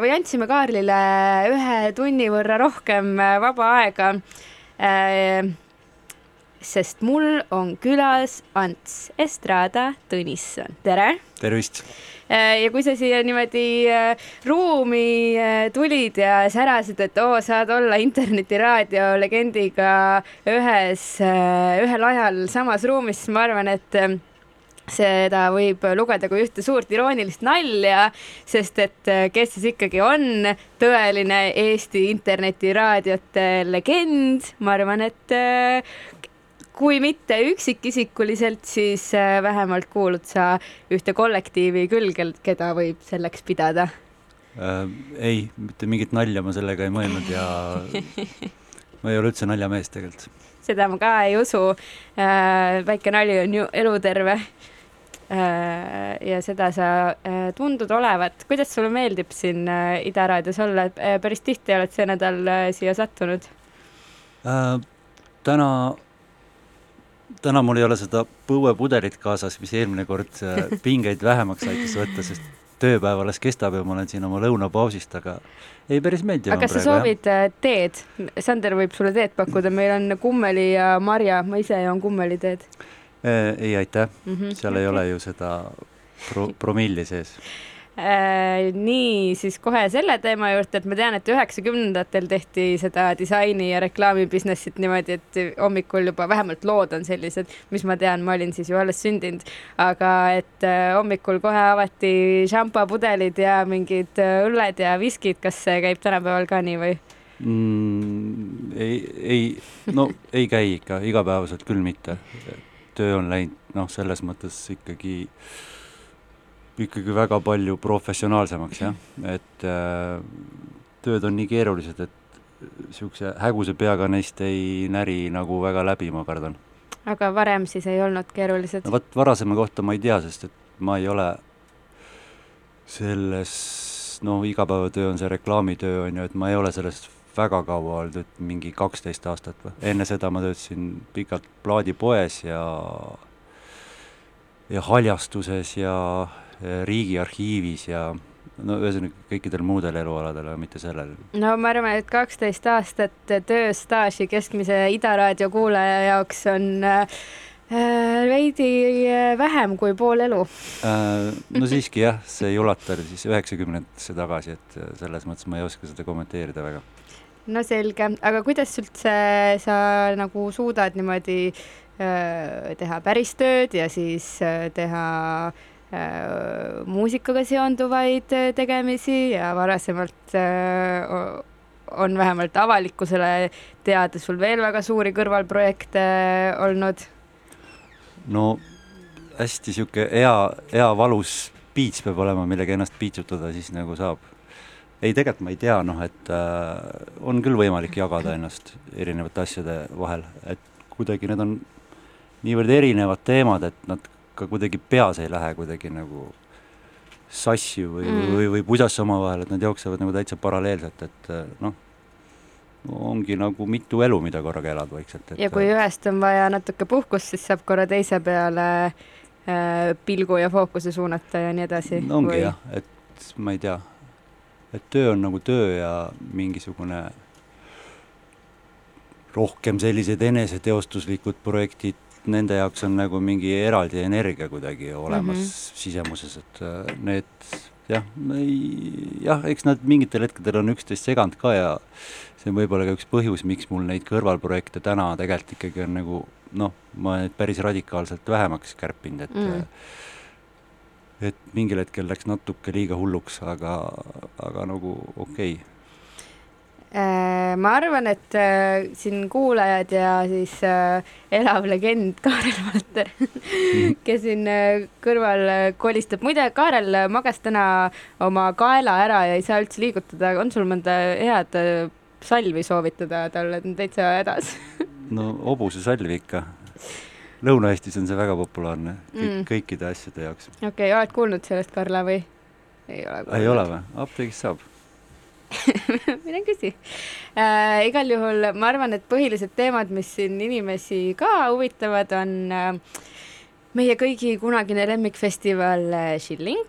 või andsime Kaarlile ühe tunni võrra rohkem äh, vaba aega äh,. sest mul on külas Ants Estrada Tõnisson, tere tervist! ja kui sa siia niimoodi äh, ruumi äh, tulid ja särasid, et oo, saad olla internetiraadio legendiga ühes, ühel ajal samas ruumis, siis ma arvan, et äh, seda võib lugeda kui ühte suurt iroonilist nalja, sest et äh, kes siis ikkagi on tõeline Eesti internetiraadiote legend, ma arvan, et äh, kui mitte üksikisikuliselt, siis äh, vähemalt kuulud sa ühte kollektiivi küll, kel, keda võib selleks pidada. Äh, ei, mitte mingit nalja ma sellega ei mõelnud ja ma ei ole üldse naljamees tegelikult. seda ma ka ei usu äh,. väike nali on ju eluterve. Ja seda sa äh, tundud olevat. kuidas sulle meeldib siin äh, Ida raadios olla äh,? päris tihti oled see nädal äh, siia sattunud. Äh, täna, täna mul ei ole seda põuepudelit kaasas, mis eelmine kord äh, pingeid vähemaks aitas võtta, sest tööpäev alles kestab ja ma olen siin oma lõunapausist, aga ei, päris meeldiv aga kas sa soovid äh, teed? Sander võib sulle teed pakkuda, meil on kummeli ja marja, ma ise joon kummeliteed äh,? ei, aitäh mm. -hmm. seal ei ole ju seda pro-, promilli sees. Äh, nii, siis kohe selle teema juurde, et ma tean, et üheksakümnendatel tehti seda disaini ja reklaami business'it niimoodi, et hommikul juba vähemalt lood on sellised, mis ma tean, ma olin siis ju alles sündinud, aga et äh, hommikul kohe avati šampapudelid ja mingid äh, õlled ja viskid, kas see käib tänapäeval ka nii või? mm,. ei, ei, no ei käi ikka igapäevaselt küll mitte. Töö on läinud noh, selles mõttes ikkagi, ikkagi väga palju professionaalsemaks jah, et äh, tööd on nii keerulised, et niisuguse häguse peaga neist ei näri nagu väga läbi, ma kardan. aga varem siis ei olnud keerulised no? vot varasema kohta ma ei tea, sest et ma ei ole selles, no igapäevatöö on see reklaamitöö on ju, et ma ei ole selles väga kaua olnud, mingi kaksteist aastat või, enne seda ma töötasin pikalt plaadipoes ja ja haljastuses ja, ja Riigiarhiivis ja no ühesõnaga kõikidel muudel elualadel, aga mitte sellel. no ma arvan, et kaksteist aastat tööstaaži keskmise Ida raadio kuulaja jaoks on äh, veidi äh, vähem kui pool elu. Äh, no siiski jah, see ei ulata siis üheksakümnendatesse tagasi, et selles mõttes ma ei oska seda kommenteerida väga no selge, aga kuidas üldse sa nagu suudad niimoodi äh, teha päris tööd ja siis äh, teha äh, muusikaga seonduvaid tegemisi ja varasemalt o- on vähemalt avalikkusele teada sul veel väga suuri kõrvalprojekte olnud. no hästi sihuke hea, hea valus piits peab olema, millega ennast piitsutada, siis nagu saab. ei, tegelikult ma ei tea, noh, et äh, on küll võimalik jagada ennast erinevate asjade vahel, et kuidagi need on niivõrd erinevad teemad, et nad ka kuidagi peas ei lähe kuidagi nagu sassi või Mm. või, või pusasse omavahel, et nad jooksevad nagu täitsa paralleelselt, et äh, noh, ongi nagu mitu elu, mida korraga elad vaikselt. ja kui ühest on vaja natuke puhkust, siis saab korra teise peale äh, pilgu ja fookuse suunata ja nii edasi. no ongi jah, et ma ei tea, et töö on nagu töö ja mingisugune rohkem sellised eneseteostuslikud projektid, nende jaoks on nagu mingi eraldi energia kuidagi olemas mm. -hmm. sisemuses, et äh, need jah, jah, eks nad mingitel hetkedel on üksteist seganud ka ja see on võib-olla ka üks põhjus, miks mul neid kõrvalprojekte täna tegelikult ikkagi on nagu noh, ma olen neid päris radikaalselt vähemaks kärpinud, et Mm. mm. Et mingil hetkel läks natuke liiga hulluks, aga, aga nagu okei okay.. Äh, ma arvan, et äh, siin kuulajad ja siis äh, elav legend Kaarel Valter mm., kes siin äh, kõrval äh, kolistab. muide, Kaarel magas täna oma kaela ära ja ei saa üldse liigutada. on sul mõnda head äh, salvi soovitada talle, ta on täitsa hädas no hobusesalv ikka. Lõuna-Eestis on see väga populaarne kõik, Mm. kõikide asjade jaoks. okei okay,, oled kuulnud sellest, Karla, või? ei ole kuulnud. ei ole või? apteegis saab. mine küsi äh,. igal juhul ma arvan, et põhilised teemad, mis siin inimesi ka huvitavad, on äh, meie kõigi kunagine lemmikfestival äh, Schilling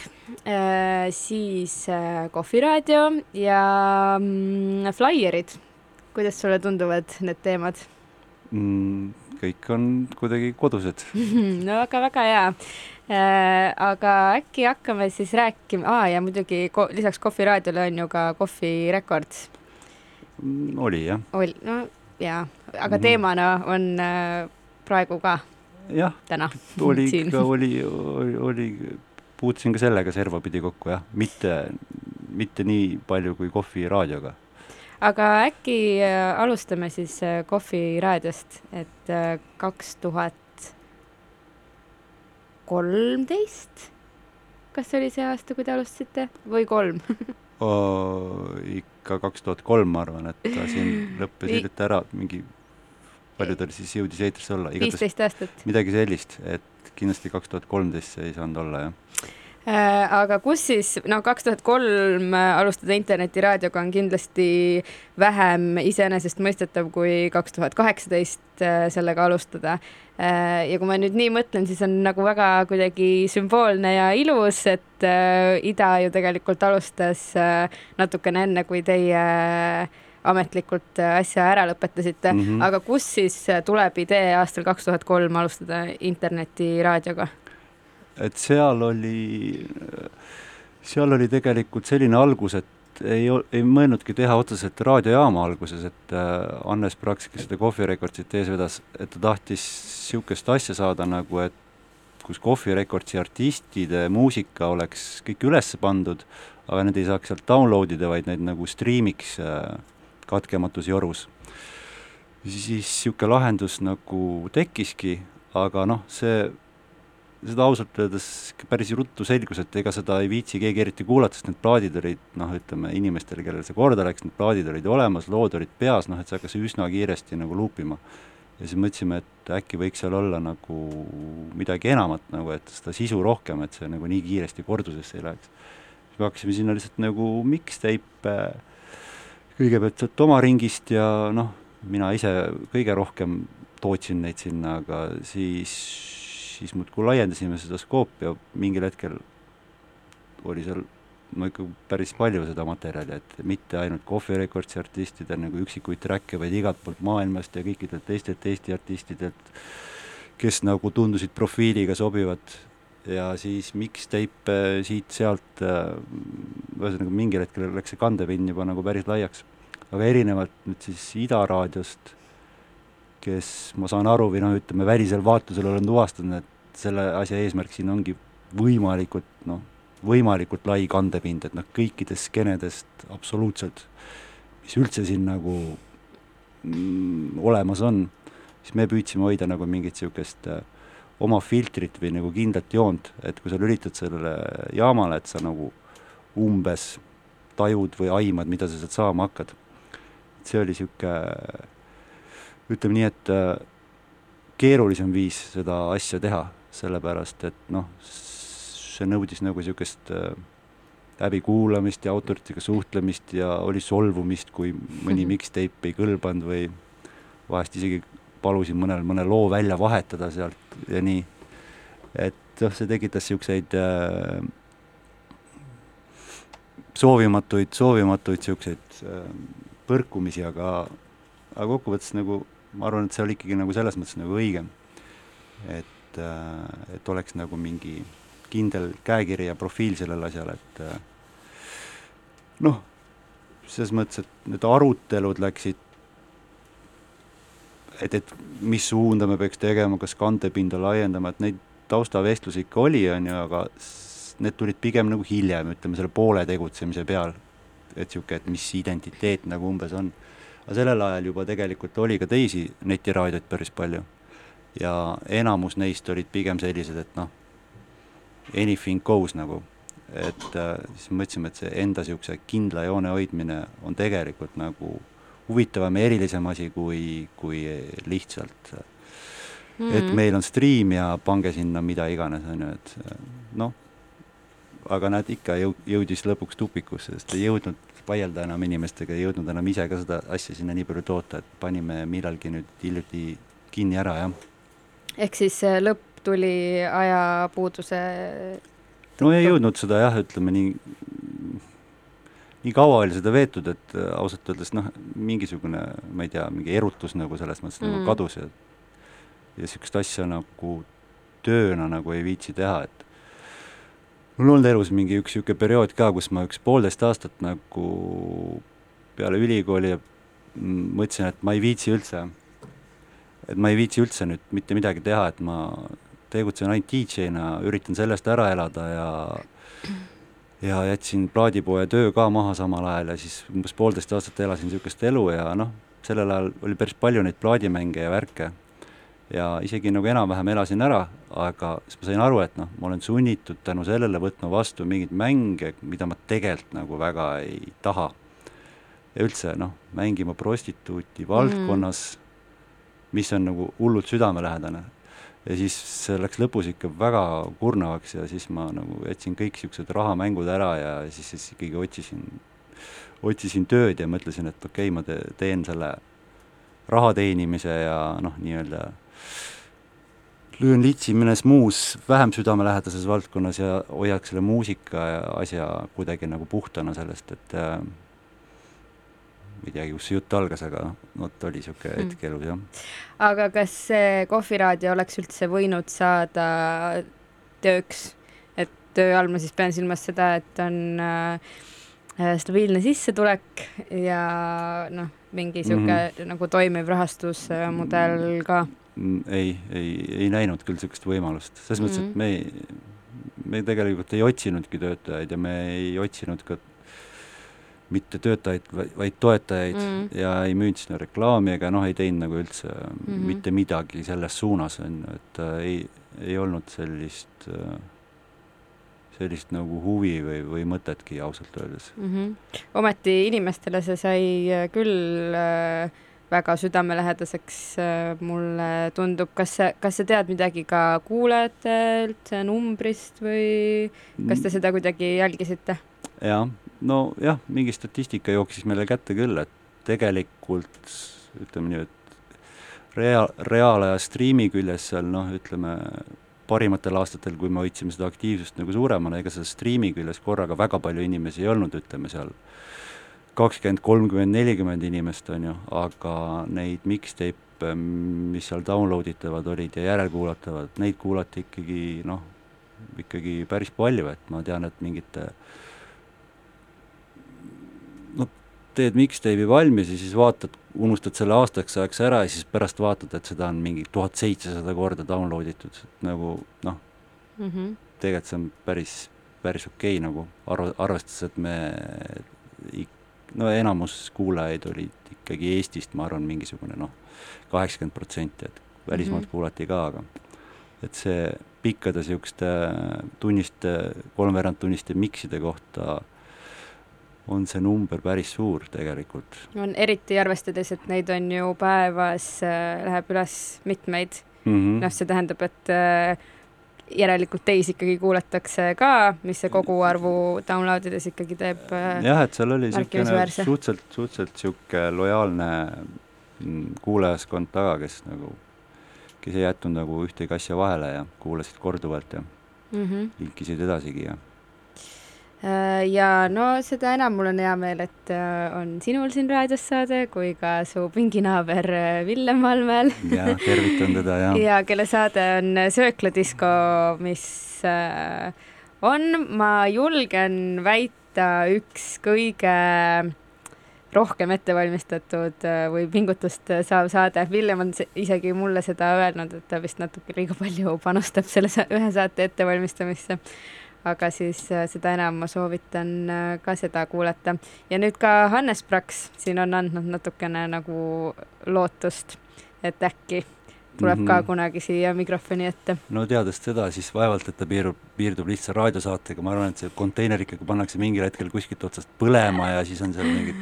äh,, siis äh, Kohviraadio ja mm, Flyerid. kuidas sulle tunduvad need teemad mm,? Kõik on kuidagi kodused. no väga-väga hea äh,. aga äkki hakkame siis rääkima ah, ja muidugi ko lisaks Kohviraadiole on ju ka Kohvi Records Mm, oli jah. ol-, no jaa, aga Mhm. teemana on äh, praegu ka jah, oli ikka, oli, oli, oli, puutusin ka sellega servapidi kokku jah, mitte, mitte nii palju kui Kohvi raadioga. Aga äkki äh, alustame siis äh, Kohvi raadiost, et äh, kaks tuhat kolmteist, kas see oli see aasta, kui te alustasite või kolm? ikka kaks tuhat kolm, ma arvan, et ta siin lõppes hiljuti ära, mingi, palju ta siis jõudis eetrisse olla, viisteist aastat. midagi sellist, et kindlasti kaks tuhat kolmteist see ei saanud olla, jah. Äh, aga kus siis, no kaks tuhat kolm alustada internetiraadioga on kindlasti vähem iseenesestmõistetav kui kaks tuhat kaheksateist äh, sellega alustada. Äh, ja kui ma nüüd nii mõtlen, siis on nagu väga kuidagi sümboolne ja ilus, et Ida ju tegelikult alustas natukene enne, kui teie ametlikult asja ära lõpetasite mm. -hmm. aga kust siis tuleb idee aastal kaks tuhat kolm alustada internetiraadioga? Et seal oli, seal oli tegelikult selline algus, et ei, ei mõelnudki teha otseselt raadiojaama alguses, et äh, Hannes Praks, kes seda Coffee Recordsit ees vedas, et ta tahtis niisugust asja saada nagu, et kus Coffee Recordsi artistide muusika oleks kõik üles pandud, aga need ei saaks sealt download ida, vaid neid nagu striimiks äh, katkematus jorus. siis niisugune lahendus nagu tekkiski, aga noh, see seda ausalt öeldes päris ruttu selgus, et ega seda ei viitsi keegi eriti kuulata, sest need plaadid olid noh, ütleme inimestele, kellel see korda läks, need plaadid olid olemas, lood olid peas, noh et see hakkas üsna kiiresti nagu luupima. ja siis mõtlesime, et äkki võiks seal olla nagu midagi enamat nagu, et seda sisu rohkem, et see nagu nii kiiresti kordusesse ei läheks. siis me hakkasime sinna lihtsalt nagu mixtape kõigepealt sealt oma ringist ja noh, mina ise kõige rohkem tootsin neid sinna, aga siis siis muudkui laiendasime seda skoopi ja mingil hetkel oli seal no ikka päris palju seda materjali, et mitte ainult Coffee Recordsi artistidel nagu üksikuid track'e, vaid igalt poolt maailmast ja kõikidelt teistelt Eesti artistidelt, kes nagu tundusid profiiliga sobivad ja siis mixtape siit-sealt, ühesõnaga mingil hetkel läks see kandepind juba nagu päris laiaks. aga erinevalt nüüd siis Ida raadiost, kes ma saan aru või noh, ütleme välisel vaatlusel olen tuvastanud, et selle asja eesmärk siin ongi võimalikult noh, võimalikult lai kandepind, et noh, kõikidest skeenedest absoluutselt, mis üldse siin nagu mm, olemas on, siis me püüdsime hoida nagu mingit niisugust äh, oma filtrit või nagu kindlat joont, et kui sa lülitad sellele jaamale, et sa nagu umbes tajud või aimad, mida sa sealt saama hakkad. see oli niisugune ütleme nii, et äh, keerulisem viis seda asja teha, sellepärast et noh, see nõudis nagu niisugust äh, läbikuulamist ja autoritega suhtlemist ja oli solvumist, kui mõni mixtape ei kõlbanud või vahest isegi palusin mõnel mõne loo välja vahetada sealt ja nii. et noh, see tekitas niisuguseid äh, soovimatuid, soovimatuid niisuguseid äh, põrkumisi, aga aga kokkuvõttes nagu ma arvan, et see oli ikkagi nagu selles mõttes nagu õigem. et, et oleks nagu mingi kindel käekiri ja profiil sellel asjal, et noh, selles mõttes, et need arutelud läksid, et, et mis suunda me peaks tegema, kas kandepinda laiendama, et neid taustavestlusi ikka oli, on ju, aga need tulid pigem nagu hiljem, ütleme selle poole tegutsemise peal. et niisugune, et mis identiteet nagu umbes on aga sellel ajal juba tegelikult oli ka teisi netiraadioid päris palju. ja enamus neist olid pigem sellised, et noh, anything goes nagu, et äh, siis mõtlesime, et see enda niisuguse kindla joone hoidmine on tegelikult nagu huvitavam ja erilisem asi kui, kui lihtsalt mm, -hmm. et meil on stream ja pange sinna mida iganes, on ju, et noh, aga näed, ikka jõu-, jõudis lõpuks tupikusse, sest ei jõudnud vaielda enam inimestega, ei jõudnud enam ise ka seda asja sinna nii palju toota, et panime millalgi nüüd hiljuti kinni ära, jah. ehk siis lõpp tuli ajapuuduse no ei jõudnud seda jah, ütleme nii, nii kaua oli seda veetud, et äh, ausalt öeldes noh, mingisugune, ma ei tea, mingi erutus nagu selles mõttes nagu mm. nagu kadus ja ja niisugust asja nagu tööna nagu ei viitsi teha, et mul on olnud elus mingi üks niisugune periood ka, kus ma üks poolteist aastat nagu peale ülikooli mõtlesin, et ma ei viitsi üldse, et ma ei viitsi üldse nüüd mitte midagi teha, et ma tegutsen ainult DJ-na, üritan sellest ära elada ja ja jätsin plaadipoe töö ka maha samal ajal ja siis umbes poolteist aastat elasin niisugust elu ja noh, sellel ajal oli päris palju neid plaadimänge ja värke. Ja isegi nagu enam-vähem elasin ära, aga siis ma sain aru, et noh, ma olen sunnitud tänu sellele võtma vastu mingeid mänge, mida ma tegelikult nagu väga ei taha. üldse noh, mängima prostituuti valdkonnas mm., mis on nagu hullult südamelähedane ja siis see läks lõpus ikka väga kurnavaks ja siis ma nagu jätsin kõik niisugused rahamängud ära ja siis, siis ikkagi otsisin, otsisin tööd ja mõtlesin, et okei okay,, ma te, teen selle raha teenimise ja noh, nii-öelda löön litsi mõnes muus vähem südamelähedases valdkonnas ja hoiaks selle muusika ja asja kuidagi nagu puhtana sellest, et äh, ei teagi, kust see jutt algas, aga vot oli niisugune hmm. hetk elus, jah. aga kas see kohviraadio oleks üldse võinud saada tööks, et töö all ma siis pean silmas seda, et on äh, stabiilne sissetulek ja noh, mingi niisugune mm -hmm. nagu toimiv rahastusmudel ka? Mm, ei, ei, ei näinud küll niisugust võimalust, selles mm -hmm. mõttes, et me ei, me tegelikult ei otsinudki töötajaid ja me ei otsinud ka mitte töötajaid, vaid toetajaid mm. ja ei müünud sinna reklaami ega noh, ei teinud nagu üldse mm -hmm. mitte midagi selles suunas, on ju, et äh, ei, ei olnud sellist äh, sellist nagu huvi või, või mõtetki ausalt öeldes mm. -hmm. ometi inimestele see sai äh, küll äh, väga südamelähedaseks äh,, mulle tundub, kas sa, kas sa tead midagi ka kuulajatelt, numbrist või kas te mm. seda kuidagi jälgisite? jah, nojah, mingi statistika jooksis meile kätte küll, et tegelikult ütleme nii, et rea-, reaalaja striimi küljes seal noh, ütleme parimatel aastatel, kui me hoidsime seda aktiivsust nagu suuremana, ega seal striimi küljes korraga väga palju inimesi ei olnud, ütleme seal kakskümmend, kolmkümmend, nelikümmend inimest, on ju, aga neid mixtape, mis seal download itavad olid ja järelkuulatavad, neid kuulati ikkagi noh, ikkagi päris palju, et ma tean, et mingite äh, teed mixtape'i valmis ja siis vaatad, unustad selle aastaks ajaks ära ja siis pärast vaatad, et seda on mingi tuhat seitsesada korda download itud, nagu noh mm -hmm., tegelikult see on päris, päris okei okay, nagu arv-, arvestades, et me no enamus kuulajaid olid ikkagi Eestist, ma arvan, mingisugune noh, kaheksakümmend protsenti, et välismaalt mm -hmm. kuulati ka, aga et see pikkade niisuguste tunniste, kolmveerandtunniste mikside kohta on see number päris suur tegelikult. on eriti arvestades, et neid on ju päevas äh,, läheb üles mitmeid mm -hmm.. noh, see tähendab, et äh, järelikult teisi ikkagi kuulatakse ka, mis see koguarvu download ides ikkagi teeb äh, jah, et seal oli niisugune suhteliselt, suhteliselt niisugune lojaalne mm, kuulajaskond taga, kes nagu, kes ei jätnud nagu ühtegi asja vahele ja kuulasid korduvalt ja mm -hmm. linkisid edasigi ja ja no seda enam mul on hea meel, et äh, on sinul siin raadios saade kui ka su pinginaaber äh, Villem Valmel. ja tervitan teda ja. ja kelle saade on Söökladisko, mis on, ma julgen väita, üks kõige rohkem ettevalmistatud või pingutust saav saade. Villem on isegi mulle seda öelnud, et ta vist natuke liiga palju panustab selle ühe saate ettevalmistamisse aga siis äh, seda enam ma soovitan äh, ka seda kuulata. ja nüüd ka Hannes Praks siin on andnud natukene nagu lootust, et äkki tuleb mm -hmm. ka Mhm. kunagi siia mikrofoni ette. no teades teda, siis vaevalt, et ta piirdub, piirdub lihtsa raadiosaatega, ma arvan, et see konteiner ikkagi pannakse mingil hetkel kuskilt otsast põlema ja siis on seal mingid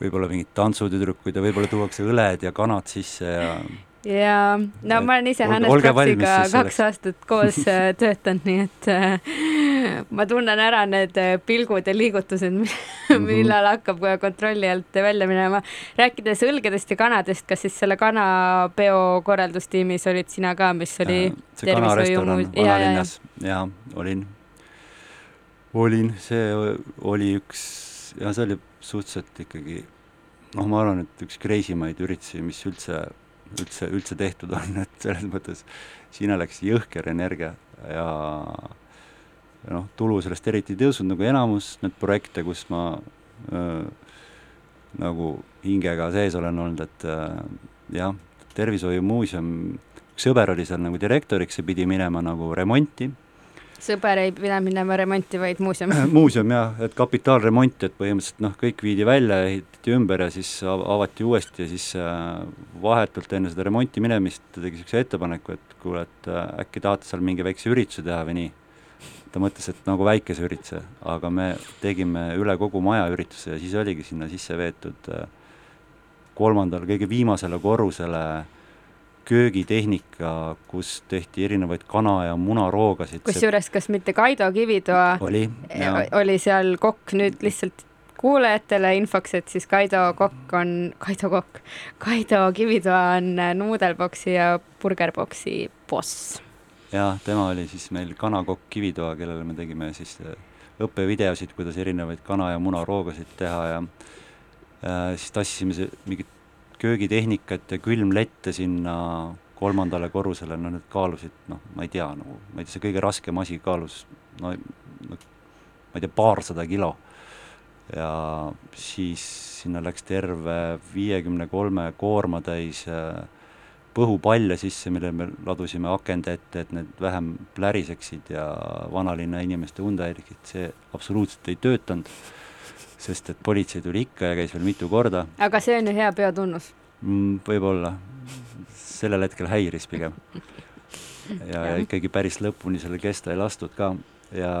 võib-olla mingid tantsutüdrukuid ja võib-olla tuuakse õled ja kanad sisse ja ja no ma olen ise Hannes siis kaks aastat koos äh, töötanud, nii et äh, ma tunnen ära need äh, pilgud ja liigutused, Mhm. millal hakkab kontrolli alt välja minema. rääkides õlgedest ja kanadest, kas siis selle kanapeo korraldustiimis olid sina ka, mis oli äh, see kanarestoran vanalinnas ja olin, olin, see oli üks, ja see oli suhteliselt ikkagi noh, ma arvan, et üks kreisimaid üritusi, mis üldse, üldse, üldse tehtud on, et selles mõttes sinna läks jõhker energia ja noh, tulu sellest eriti ei tõusnud, nagu enamus need projekte, kus ma öö, nagu hingega sees olen olnud, et äh, jah, tervishoiumuuseum, üks sõber oli seal nagu direktoriks ja pidi minema nagu remonti, sõber ei pidanud minema remonti, vaid muuseum. muuseum jah, et kapitaalremont, et põhimõtteliselt noh, kõik viidi välja, ehitati ümber ja siis av- avati uuesti ja siis äh, vahetult enne seda remonti minemist ta tegi niisuguse ettepaneku, et kuule, et äh, äkki tahate seal mingi väikse ürituse teha või nii. ta mõtles, et nagu väikese ürituse, aga me tegime üle kogu maja ürituse ja siis oligi sinna sisse veetud äh, kolmandale, kõige viimasele korrusele köögitehnika, kus tehti erinevaid kana- ja munaroogasid. kusjuures, kas mitte Kaido Kivitoa oli, jaa oli seal kokk nüüd lihtsalt kuulajatele infoks, et siis Kaido Kokk on, Kaido Kokk, Kaido Kivitoa on Nuudelboksi ja Burgerboksi boss. jah, tema oli siis meil kanakokk Kivitoa, kellele me tegime siis äh, õppevideosid, kuidas erinevaid kana- ja munaroogasid teha ja äh, siis tassisime mingit köögitehnikat ja külmlette sinna kolmandale korrusele, no need kaalusid, noh, ma ei tea, nagu, ma ei tea, see kõige raskem asi kaalus no, ma ei tea, paarsada kilo. ja siis sinna läks terve viiekümne kolme koormatäis äh, põhupalle sisse, mille me ladusime akende ette, et need vähem pläriseksid ja vanalinna inimeste und häiriksid, see absoluutselt ei töötanud, sest et politsei tuli ikka ja käis veel mitu korda aga see on ju hea peo tunnus. mm,, võib-olla, sellel hetkel häiris pigem. ja, ja ikkagi päris lõpuni selle kesta ei lastud ka ja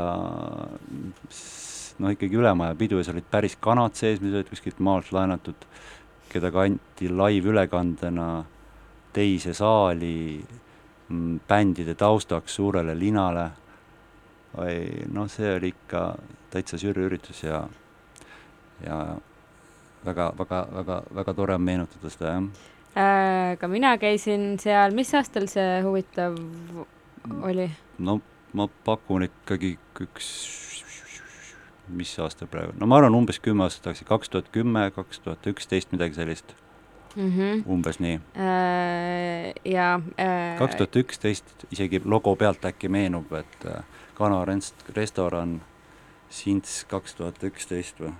noh, ikkagi Ülemaja pidujas olid päris kanad sees, mis olid kuskilt maalt laenatud, keda kanti laivülekandena teise saali mm, bändide taustaks suurele linale. noh, see oli ikka täitsa sürüüritus ja, ja väga, väga, väga, väga tore on meenutada seda, jah. Äh, ka mina käisin seal, mis aastal see huvitav oli? no ma pakun ikkagi üks, mis aasta praegu, no ma arvan umbes kümme aastat tagasi, kaks tuhat kümme, kaks tuhat üksteist, midagi sellist, mm. -hmm. umbes nii. ja äh, kaks tuhat üksteist, isegi logo pealt äkki meenub, et äh, Kana rest-, restoran Sints kaks tuhat üksteist või?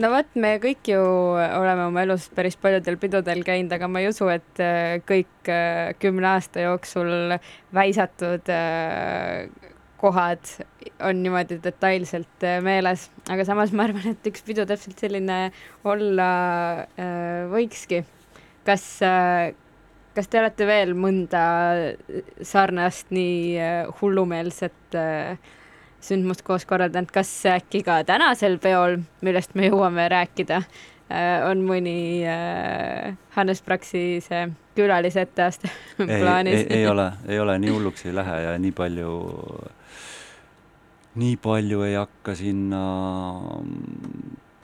No vot, me kõik ju oleme oma elus päris paljudel pidudel käinud, aga ma ei usu, et äh, kõik äh, kümne aasta jooksul väisatud äh, kohad on niimoodi detailselt meeles, aga samas ma arvan, et üks pidu täpselt selline olla võikski. kas kas te olete veel mõnda sarnast nii hullumeelset äh, sündmust koos korraldanud, kas äkki ka tänasel peol, millest me jõuame rääkida, on mõni äh, Hannes Praksi see külalise etteaste plaanis? ei, ei ole, ei ole, nii hulluks ei lähe ja nii palju, nii palju ei hakka sinna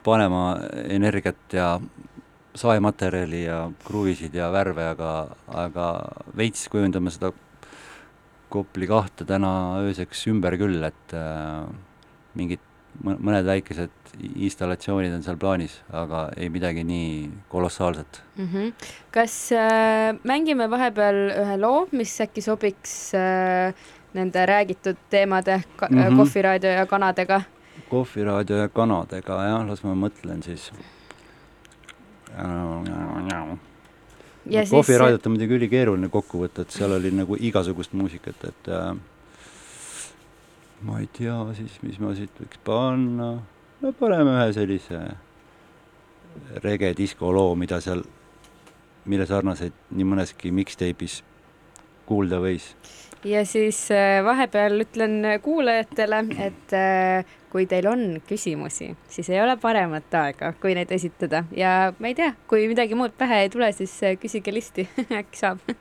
panema energiat ja saematerjali ja kruvisid ja värve, aga, aga veits kujundame seda Kopli kahte täna ööseks ümber küll, et äh, mingid mõned väikesed installatsioonid on seal plaanis, aga ei midagi nii kolossaalset mm. -hmm. kas äh, mängime vahepeal ühe loo, mis äkki sobiks äh, nende räägitud teemade ka, mm. -hmm. kohviraadio ja kanadega? kohviraadio ja kanadega, jah, las ma mõtlen siis. Kohviraadiot on muidugi ülikeeruline kokku võtta, et seal oli nagu igasugust muusikat, et äh, ma ei tea siis, mis ma siit võiks panna. no paneme ühe sellise rege diskoloo, mida seal, mille sarnaseid nii mõneski mixtape'is kuulda võis. ja siis äh, vahepeal ütlen kuulajatele, et äh, kui teil on küsimusi, siis ei ole paremat aega, kui neid esitada. Ja ma ei tea, kui midagi muud pähe ei tule, siis äh, küsige listi äkki saab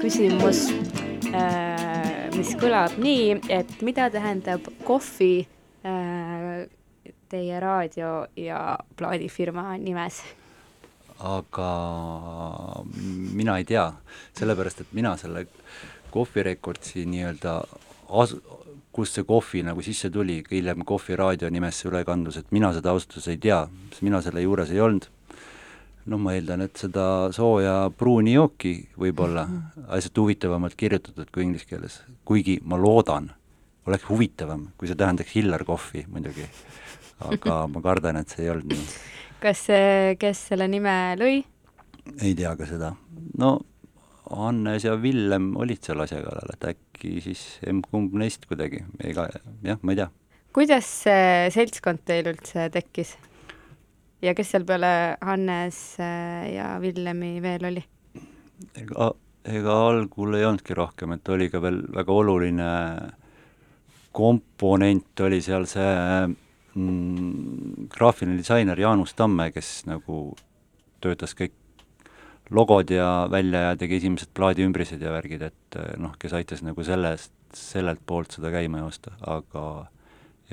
küsimus, äh, mis kõlab nii, et mida tähendab kohvi äh, teie raadio ja plaadifirma nimes? aga mina ei tea, sellepärast et mina selle Kohvi Recordsi nii-öelda as-, kust see kohvi nagu sisse tuli, hiljem Kohvi raadio nimesse üle kandus, et mina seda ausalt öeldes ei tea, sest mina selle juures ei olnud. Noh, ma eeldan, et seda sooja pruuni jooki võib-olla asjad huvitavamalt kirjutatud kui inglise keeles, kuigi ma loodan, oleks huvitavam, kui see tähendaks Hiller kohvi muidugi. aga ma kardan, et see ei olnud nii. kas, kes selle nime lõi? ei tea ka seda. no Hannes ja Villem olid seal asja kallal, et äkki siis emb-kumb neist kuidagi, ega jah, ma ei tea. kuidas see seltskond teil üldse tekkis? Ja kes seal peale Hannes äh, ja Villemi veel oli? ega, ega algul ei olnudki rohkem, et oli ka veel väga oluline komponent oli seal see mm, graafiline disainer Jaanus Tamme, kes nagu töötas kõik logod ja välja ja tegi esimesed plaadiümbrised ja värgid, et eh, noh, kes aitas nagu sellest, sellelt poolt seda käima joosta, aga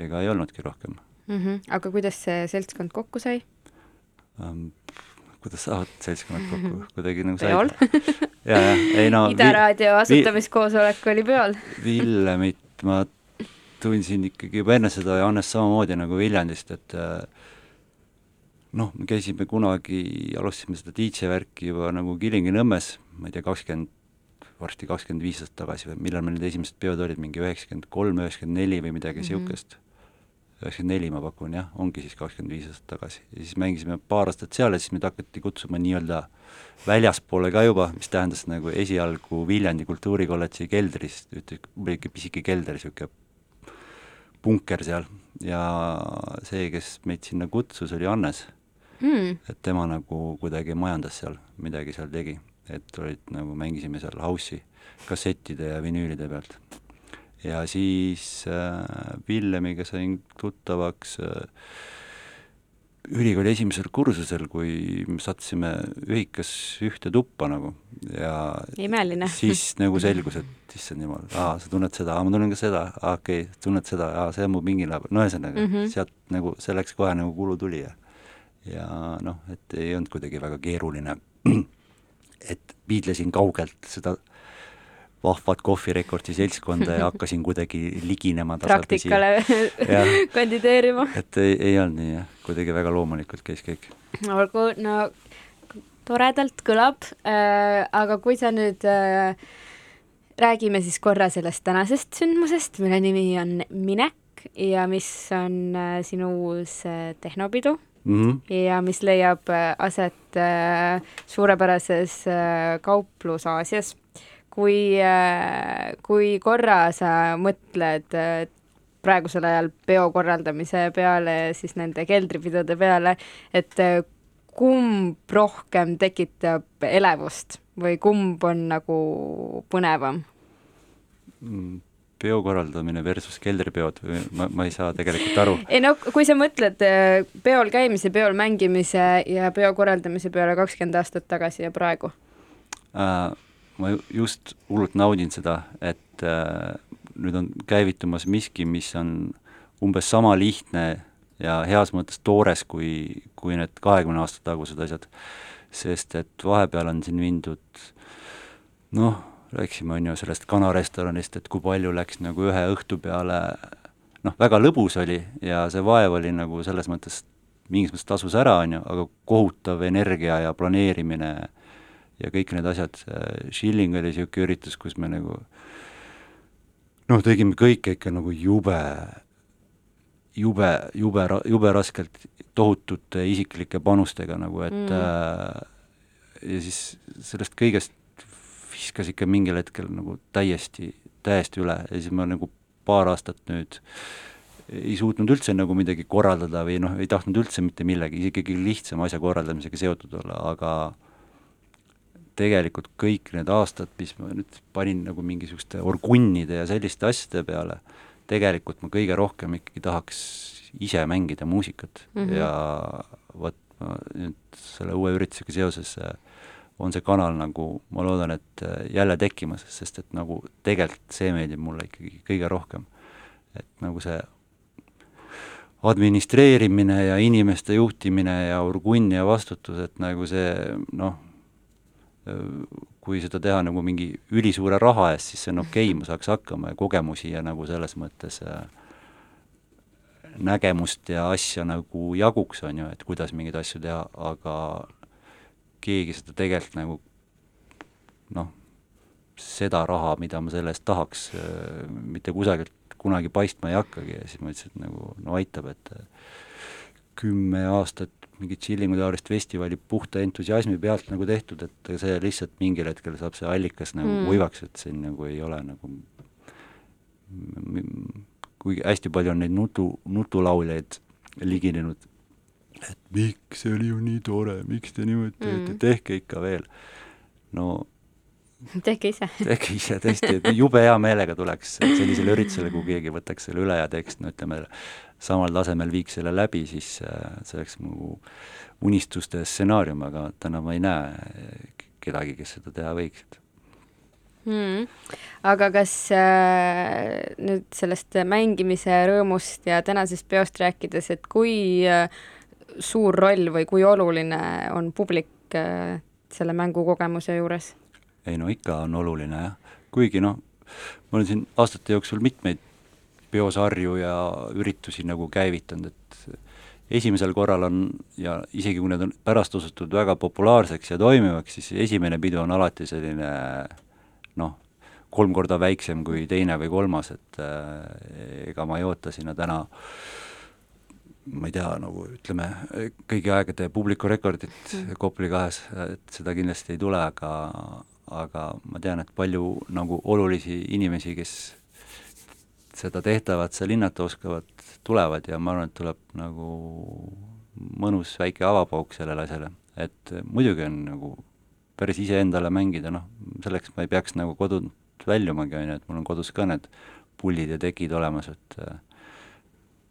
ega ei olnudki rohkem mm. -hmm. aga kuidas see seltskond kokku sai um,? kuidas saavad seltskonnad kokku, kuidagi nagu peol ja, ja, ei no Ida raadio asutamiskoosolek oli peol Villemit ma tundsin ikkagi juba enne seda ja Hannes samamoodi nagu Viljandist, et äh, noh, me käisime kunagi, alustasime seda DJ värki juba nagu Kilingi-Nõmmes, ma ei tea, kakskümmend, varsti kakskümmend viis aastat tagasi või millal meil need esimesed peod olid, mingi üheksakümmend kolm, üheksakümmend neli või midagi niisugust mm -hmm.. Üheksakümmend neli ma pakun jah, ongi siis kakskümmend viis aastat tagasi. ja siis mängisime paar aastat seal ja siis meid hakati kutsuma nii-öelda väljaspoole ka juba, mis tähendas nagu esialgu Viljandi kultuurikolledži keldris, oli ikka pisike kelder, niisugune punker seal ja see, kes meid sinna kutsus, oli Hannes mm.. et tema nagu kuidagi majandas seal, midagi seal tegi, et olid nagu mängisime seal house'i kassettide ja vinüülide pealt. Ja siis äh, Villemiga sain tuttavaks äh, ülikooli esimesel kursusel, kui me sattusime ühikas ühte tuppa nagu ja imeline. siis nagu selgus, et issand jumal, aa, sa tunned seda, aa, ma tunnen ka seda, aa, okei okay,, tunned seda, aa, see on mu pinginaabel, no ühesõnaga mm -hmm. sealt nagu, see läks kohe nagu kulu tuli ja ja noh, et ei olnud kuidagi väga keeruline, et piidlesin kaugelt seda vahvat kohvirekordi seltskonda ja hakkasin kuidagi liginema praktikale kandideerima. et ei, ei olnud nii jah, kuidagi väga loomulikult käis kõik. olgu, no toredalt kõlab äh,, aga kui sa nüüd äh, räägime siis korra sellest tänasest sündmusest, mille nimi on Minek ja mis on äh, sinu uus äh, tehnopidu mm. -hmm. ja mis leiab äh, aset äh, suurepärases äh, kauplus Aasias. Kui äh,, kui korra sa mõtled äh, praegusel ajal peo korraldamise peale, siis nende keldripidude peale, et äh, kumb rohkem tekitab elevust või kumb on nagu põnevam mm.? peo korraldamine versus keldripeod või ma, ma ei saa tegelikult aru. ei no kui sa mõtled peol käimise, peol mängimise ja peo korraldamise peale kakskümmend aastat tagasi ja praegu äh,? Ma just hullult naudin seda, et äh, nüüd on käivitumas miski, mis on umbes sama lihtne ja heas mõttes toores kui, kui need kahekümne aasta tagused asjad. sest et vahepeal on siin mindud noh, rääkisime, on ju, sellest kanarestoranist, et kui palju läks nagu ühe õhtu peale noh, väga lõbus oli ja see vaev oli nagu selles mõttes, mingis mõttes tasus ära, on ju, aga kohutav energia ja planeerimine ja kõik need asjad, Shilling oli niisugune üritus, kus me nagu noh, tegime kõike ikka nagu jube, jube, jube, jube raskelt, tohutute isiklike panustega nagu, et mm. äh, ja siis sellest kõigest viskas ikka mingil hetkel nagu täiesti, täiesti üle ja siis ma nagu paar aastat nüüd ei suutnud üldse nagu midagi korraldada või noh, ei tahtnud üldse mitte millegi, ikkagi lihtsama asja korraldamisega seotud olla, aga tegelikult kõik need aastad, mis ma nüüd panin nagu mingisuguste orgunnide ja selliste asjade peale, tegelikult ma kõige rohkem ikkagi tahaks ise mängida muusikat mm -hmm. ja vot ma nüüd selle uue üritusega seoses äh, on see kanal nagu, ma loodan, et äh, jälle tekkimas, sest et nagu tegelikult see meeldib mulle ikkagi kõige rohkem. et nagu see administreerimine ja inimeste juhtimine ja urgunn ja vastutus, et nagu see noh, kui seda teha nagu mingi ülisuure raha eest, siis see on okei okay,, ma saaks hakkama ja kogemusi ja nagu selles mõttes äh, nägemust ja asja nagu jaguks, on ju, et kuidas mingeid asju teha, aga keegi seda tegelikult nagu noh, seda raha, mida ma selle eest tahaks, mitte kusagilt kunagi paistma ei hakkagi ja siis ma ütlesin, et nagu no aitab, et kümme aastat mingit Chillingu taolist festivali puhta entusiasmi pealt nagu tehtud, et see lihtsalt mingil hetkel saab see allikas nagu mm. kuivaks, et siin nagu ei ole nagu kuigi hästi palju on neid nutu, nutulauljaid liginenud, et miks, see oli ju nii tore, miks te niimoodi teete mm., tehke ikka veel. no tehke ise. tehke ise, tõesti, et jube hea meelega tuleks sellisele üritusele, kui keegi võtaks selle üle ja teeks, no ütleme, samal tasemel viiks selle läbi, siis äh, see oleks mu unistuste stsenaarium, aga täna ma ei näe kedagi, kes seda teha võiks hmm.. aga kas äh, nüüd sellest mängimise rõõmust ja tänasest peost rääkides, et kui äh, suur roll või kui oluline on publik äh, selle mängukogemuse juures? ei no ikka on oluline jah, kuigi noh, ma olen siin aastate jooksul mitmeid peosarju ja üritusi nagu käivitanud, et esimesel korral on ja isegi kui need on pärast osutunud väga populaarseks ja toimivaks, siis esimene pidu on alati selline noh, kolm korda väiksem kui teine või kolmas, et äh, ega ma ei oota sinna täna ma ei tea, nagu ütleme, kõigi aegade publikurekordit mm. Kopli kahes, et seda kindlasti ei tule, aga aga ma tean, et palju nagu olulisi inimesi, kes seda tehtavat seal hinnata oskavad, tulevad ja ma arvan, et tuleb nagu mõnus väike avapauk sellele asjale, et muidugi on nagu päris iseendale mängida, noh, selleks ma ei peaks nagu kodunt väljumagi, on ju, et mul on kodus ka need pullid ja tekid olemas, et äh,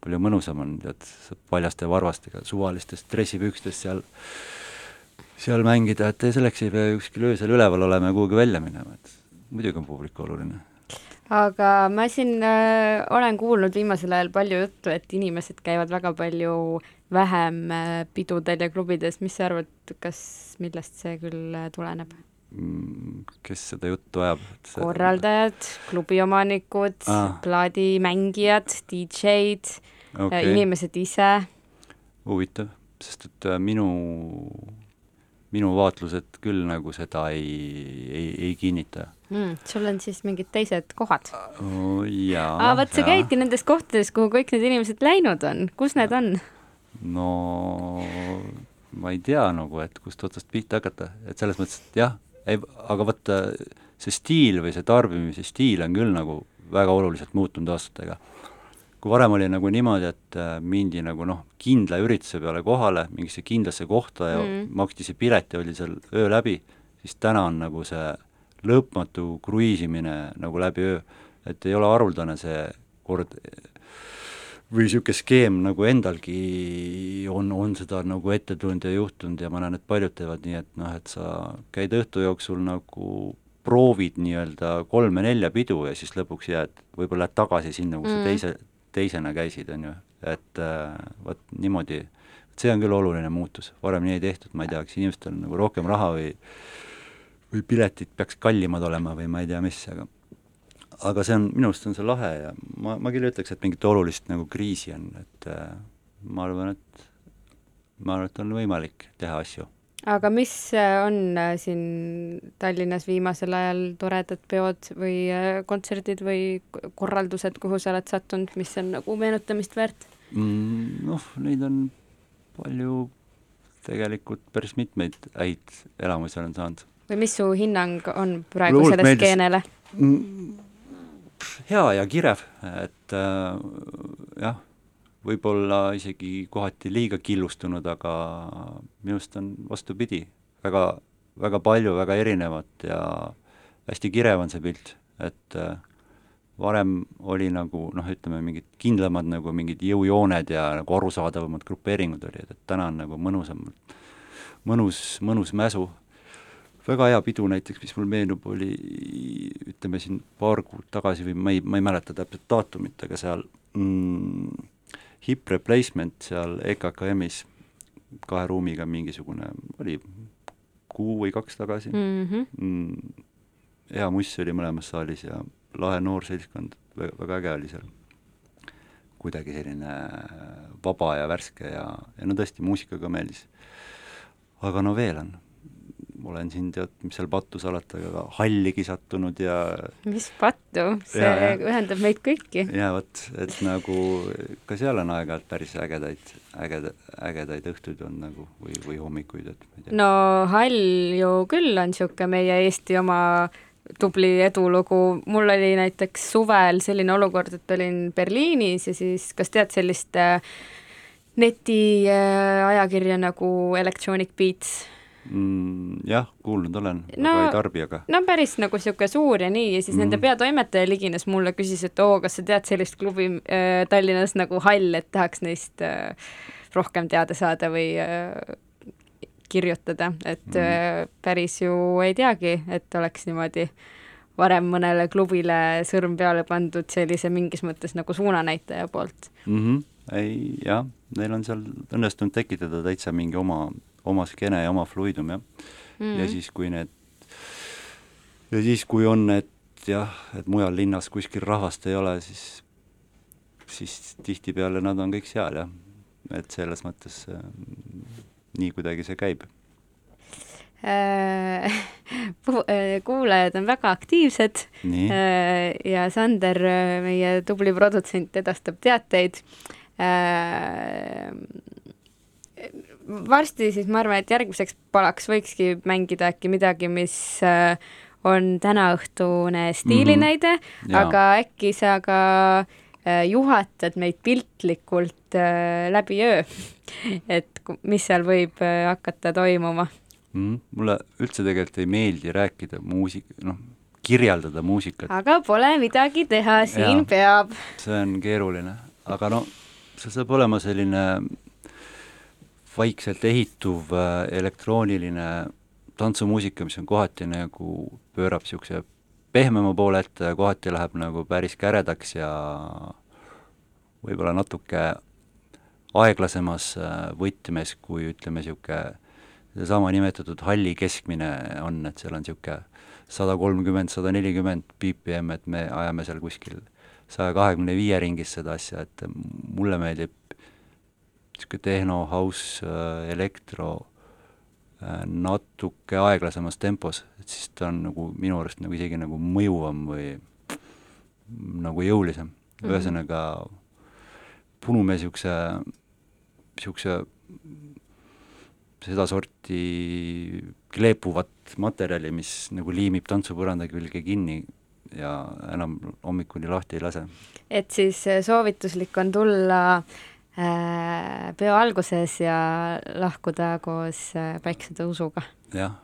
palju mõnusam on, tead, paljaste varvastega, suvalistest dressipükstes seal, seal mängida, et selleks ei pea kuskil öösel üleval olema ja kuhugi välja minema, et muidugi on publik oluline aga ma siin äh, olen kuulnud viimasel ajal palju juttu, et inimesed käivad väga palju vähem äh, pidudel ja klubides, mis sa arvad, kas, millest see küll äh, tuleneb? Mm, kes seda juttu ajab? See... korraldajad, klubiomanikud ah., plaadimängijad, DJ-d okay., inimesed ise. huvitav, sest et minu minu vaatlused küll nagu seda ei, ei, ei kinnita mm,. sul on siis mingid teised kohad oh,? jaa. aa, vot sa käidki nendes kohtades, kuhu kõik need inimesed läinud on, kus need on? no ma ei tea nagu, et kust otsast pihta hakata, et selles mõttes, et jah, ei, aga vaata, see stiil või see tarbimise stiil on küll nagu väga oluliselt muutunud aastatega kui varem oli nagu niimoodi, et äh, mindi nagu noh, kindla ürituse peale kohale, mingisse kindlasse kohta ja mm. maksti see pilet ja oli seal öö läbi, siis täna on nagu see lõpmatu kruiisimine nagu läbi öö, et ei ole haruldane see kord või niisugune skeem nagu endalgi on, on seda nagu ette tulnud ja juhtunud ja ma näen, et paljud teevad nii, et noh, et sa käid õhtu jooksul nagu proovid nii-öelda kolme-nelja pidu ja siis lõpuks jääd, võib-olla lähed tagasi sinna, kus mm. sa teise, teisena käisid, on ju, et äh, vot niimoodi, see on küll oluline muutus, varem nii ei tehtud, ma ei tea, kas inimestel on nagu rohkem raha või või piletid peaks kallimad olema või ma ei tea, mis, aga aga see on, minu arust on see lahe ja ma, ma küll ütleks, et mingit olulist nagu kriisi on, et äh, ma arvan, et ma arvan, et on võimalik teha asju aga mis äh, on äh, siin Tallinnas viimasel ajal toredad peod või äh, kontserdid või korraldused, kuhu sa oled sattunud, mis on nagu meenutamist väärt mm,? Noh, neid on palju, tegelikult päris mitmeid häid elamusi olen saanud. või mis su hinnang on praegu Luult selle skeenele mm,? hea ja kirev, et äh, jah võib-olla isegi kohati liiga killustunud, aga minu arust on vastupidi, väga, väga palju, väga erinevat ja hästi kirev on see pilt, et äh, varem oli nagu noh, ütleme mingid kindlamad nagu mingid jõujooned ja nagu arusaadavamad grupeeringud olid, et täna on nagu mõnusamalt, mõnus, mõnus mäsu, väga hea pidu näiteks, mis mul meenub, oli ütleme siin paar kuud tagasi või ma ei, ma ei mäleta täpselt daatumit, aga seal mm, hip replacement seal EKKM-is kahe ruumiga mingisugune, oli kuu või kaks tagasi mm. -hmm. mm, hea muss oli mõlemas saalis ja lahe noor seltskond, väga, väga äge oli seal. kuidagi selline vaba ja värske ja, ja no tõesti, muusika ka meeldis. aga no veel on olen siin tead, mis seal pattu salata, halligi sattunud ja mis pattu, see Ja, ja. ühendab meid kõiki. ja vot, et nagu ka seal on aeg-ajalt päris ägedaid, ägeda, ägedaid õhtuid on nagu või, või hommikuid, et ma ei tea. no hall ju küll on niisugune meie Eesti oma tubli edulugu, mul oli näiteks suvel selline olukord, et olin Berliinis ja siis kas tead sellist äh, netiajakirja nagu Electronic Beats? Mm, jah, kuulnud olen No- aga ei tarbi, aga no päris nagu niisugune suur ja nii ja siis mm. nende Mhm. peatoimetaja ligines mulle, küsis, et oo, kas sa tead sellist klubi äh, Tallinnas nagu Hall, et tahaks neist äh, rohkem teada saada või äh, kirjutada, et Mhm. äh, päris ju ei teagi, et oleks niimoodi varem mõnele klubile sõrm peale pandud sellise mingis mõttes nagu suunanäitaja poolt. mm -hmm. ei jah, neil on seal õnnestunud tekitada täitsa mingi oma, oma skeene ja oma fluidum jah mm. Mhm. ja siis, kui need, ja siis, kui on need jah, et mujal linnas kuskil rahvast ei ole, siis, siis tihtipeale nad on kõik seal jah, et selles mõttes äh, nii kuidagi see käib. Äh, äh, kuulajad on väga aktiivsed nii, Äh, ja Sander, meie tubli produtsent, edastab teateid. Varsti siis ma arvan, et järgmiseks palaks võikski mängida äkki midagi, mis äh, on tänaõhtune stiilinäide mm, -hmm. Aga äkki sa ka äh, juhatad meid piltlikult äh, läbi öö, et mis seal võib hakata toimuma. Mm, mulle üldse tegelikult ei meeldi rääkida muusik-, noh, kirjeldada muusikat, aga pole midagi teha, siin Jaa. peab. See on keeruline, aga no see saab olema selline vaikselt ehituv äh, elektrooniline tantsumuusika, mis on kohati nagu, pöörab niisuguse pehmema poole ette ja kohati läheb nagu päris käredaks ja võib-olla natuke aeglasemas äh, võtmes, kui ütleme, niisugune seesama nimetatud halli keskmine on, et seal on niisugune sada kolmkümmend, sada nelikümmend BPM, et me ajame seal kuskil saja kahekümne viie ringis seda asja, et mulle meeldib niisugune tehno, house, elektro äh, natuke aeglasemas tempos, et siis ta on nagu minu arust nagu isegi nagu mõjuvam või nagu jõulisem mm. -hmm. ühesõnaga punume niisuguse, niisuguse sedasorti kleepuvat materjali, mis nagu liimib tantsupõranda külge kinni ja enam hommikuni lahti ei lase. et siis äh, soovituslik on tulla äh, peo alguses ja lahkuda koos äh, päiksetõusuga jah,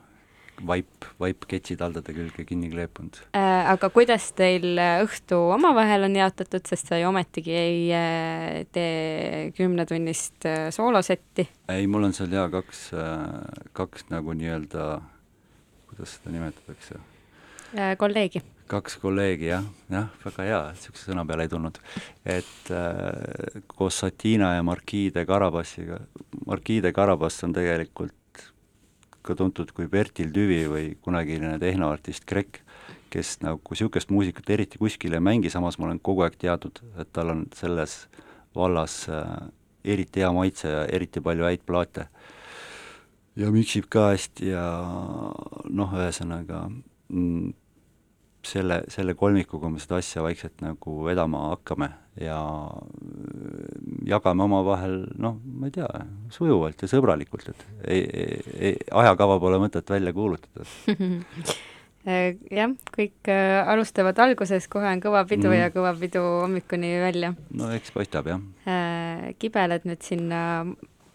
vaip, vaip ketsid haldade külge kinni kleepunud. äh,. aga kuidas teil äh, õhtu omavahel on jaotatud, sest sa ju ometigi ei äh, tee kümnetunnist äh, soolosetti ei, mul on seal jaa kaks, kaks nagu nii-öelda, kuidas seda nimetatakse, äh, kolleegi. Kaks kolleegi jah, jah, väga hea, niisuguse sõna peale ei tulnud. et äh, koos Satina ja Marquis de Carabassiga, Marquis de Carabass on tegelikult ka tuntud kui Bertil Tüvi või kunagine tehnoartist Krek, kes nagu niisugust muusikat eriti kuskil ei mängi, samas ma olen kogu aeg teadnud, et tal on selles vallas äh, eriti hea maitse ja eriti palju häid plaate. ja miksib ka hästi ja noh, ühesõnaga mm, selle, selle kolmikuga me seda asja vaikselt nagu vedama hakkame ja äh, jagame omavahel noh, ma ei tea, sujuvalt ja sõbralikult, et ei, ei, ajakava pole mõtet välja kuulutada. Äh, jah, kõik äh, alustavad alguses, kohe on kõva pidu Mhm. ja kõva pidu hommikuni välja no eks paistab, jah. kibeled nüüd sinna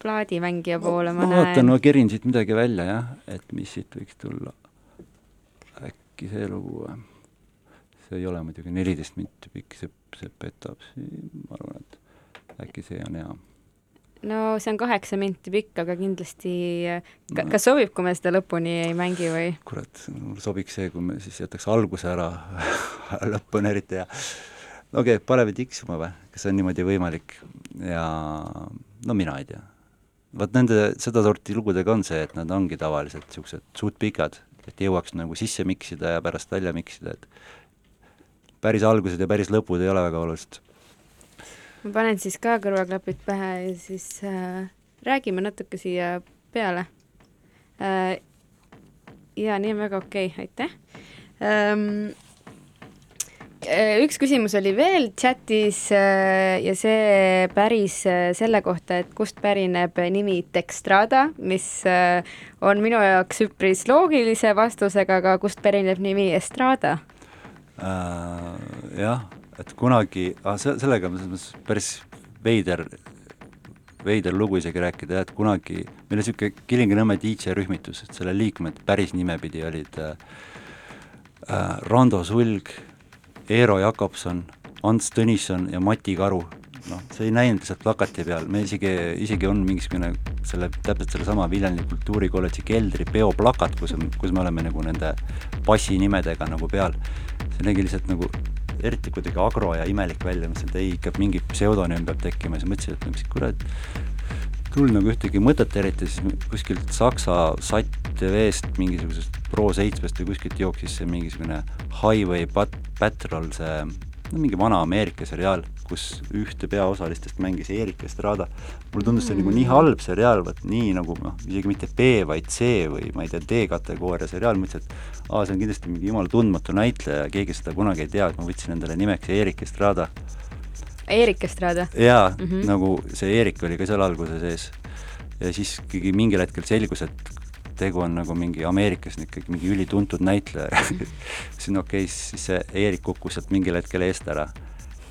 plaadimängija poole, ma ma vaatan, näen ma kerin siit midagi välja, jah, et mis siit võiks tulla. äkki see lugu või? See ei ole muidugi neliteist minti pikk, see, see petab siin, ma arvan, et äkki see on hea. no see on kaheksa minti pikk, aga kindlasti ka, kas sobib, kui me seda lõpuni ei mängi või? kurat, mul sobiks see, kui me siis jätaks alguse ära lõppu on eriti hea. okei okay,, paneme tiksuma või, kas on niimoodi võimalik ja no mina ei tea. vot nende, sedasorti lugudega on see, et nad ongi tavaliselt niisugused suht pikad, et jõuaks nagu sisse miksida ja pärast välja miksida, et päris algused ja päris lõpud ei ole väga olulised ma panen siis ka kõrvaklapid pähe ja siis äh, räägime natuke siia peale äh,. ja nii on väga okei okay,, aitäh ähm,. üks küsimus oli veel chatis äh, ja see päris äh, selle kohta, et kust pärineb nimi Dextrada, mis äh, on minu jaoks üpris loogilise vastusega, aga kust pärineb nimi Estrada äh,? Jah et kunagi ah,, se-, sellega on selles mõttes päris veider, veider lugu isegi rääkida et kunagi meil oli niisugune Kilingi-Nõmme DJ rühmitus, et selle liikmed päris nimepidi olid äh, äh, Rando Sulg, Eero Jakobson, Ants Tõnisson ja Mati Karu. Noh, see ei näinud lihtsalt plakati peal, me isegi, isegi on mingisugune selle, täpselt sellesama Viljandi Kultuurikolledži keldri peoplakat, kus kus me oleme nagu nende passinimedega nagu peal. see nägi lihtsalt nagu eriti kuidagi agro ja imelik välja, mõtlesin, et ei, ikka mingi pseudonüüm peab tekkima, siis mõtlesin, et mis kurat, tulnud nagu ühtegi mõtet eriti, siis kuskilt Saksa Sat TV-st mingisugusest Pro7-st või kuskilt jooksis see mingisugune Highway Pat-, Patrol, see no mingi vana Ameerika seriaal, kus ühte peaosalistest mängis Erik Estrada. mulle tundus see mm. nagu nii halb seriaal, vot nii nagu noh, isegi mitte B, vaid C või ma ei tea, D-kategooria seriaal, mõtlesin, et aa, see on kindlasti mingi jumala tundmatu näitleja, keegi seda kunagi ei tea, et ma võtsin endale nimeks Erik Estrada. Erik Estrada? jaa mm, -hmm. nagu see Erik oli ka seal alguse sees. ja siis ikkagi mingil hetkel selgus, et tegu on nagu mingi Ameerikas ikkagi mingi ülituntud näitleja siis no okei okay,, siis see Eerik kukkus sealt mingil hetkel eest ära.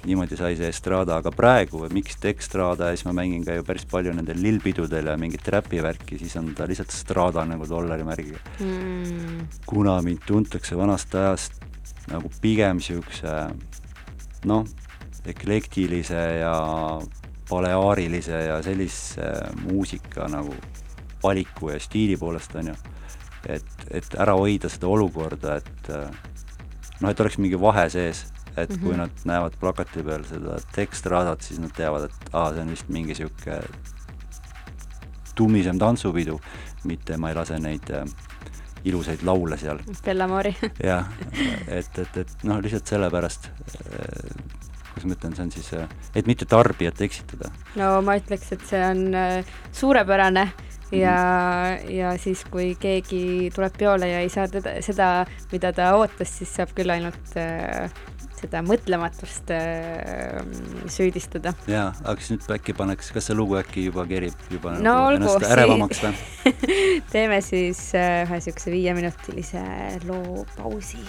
Niimoodi sai see Estrada, aga praegu miks Dextrada ja siis ma mängin ka ju päris palju nendel lillpidudel ja mingit räpivärki, siis on ta lihtsalt Strada nagu dollarimärgiga mm.. kuna mind tuntakse vanast ajast nagu pigem niisuguse noh, eklektilise ja baleaarilise ja sellise muusika nagu valiku ja stiili poolest, on ju, et, et ära hoida seda olukorda, et noh, et oleks mingi vahe sees, et mm -hmm. kui mhm. nad näevad plakati peal seda tekstraadat, siis nad teavad, et aa, see on vist mingi niisugune tummisem tantsupidu, mitte ma ei lase neid äh, ilusaid laule seal. Bellamori jah, et, et, et noh, lihtsalt sellepärast äh, kuidas ma ütlen, see on siis, äh, et mitte tarbijat eksitada. no ma ütleks, et see on äh, suurepärane ja, ja siis, kui keegi tuleb peole ja ei saa teda, seda, mida ta ootas, siis saab küll ainult äh, seda mõtlematust äh, süüdistada. jaa, aga siis nüüd äkki paneks, kas see lugu äkki juba kerib juba no, nagu olgu, ennast ärevamaks või teeme siis äh, ühe niisuguse viieminutilise loo pausi.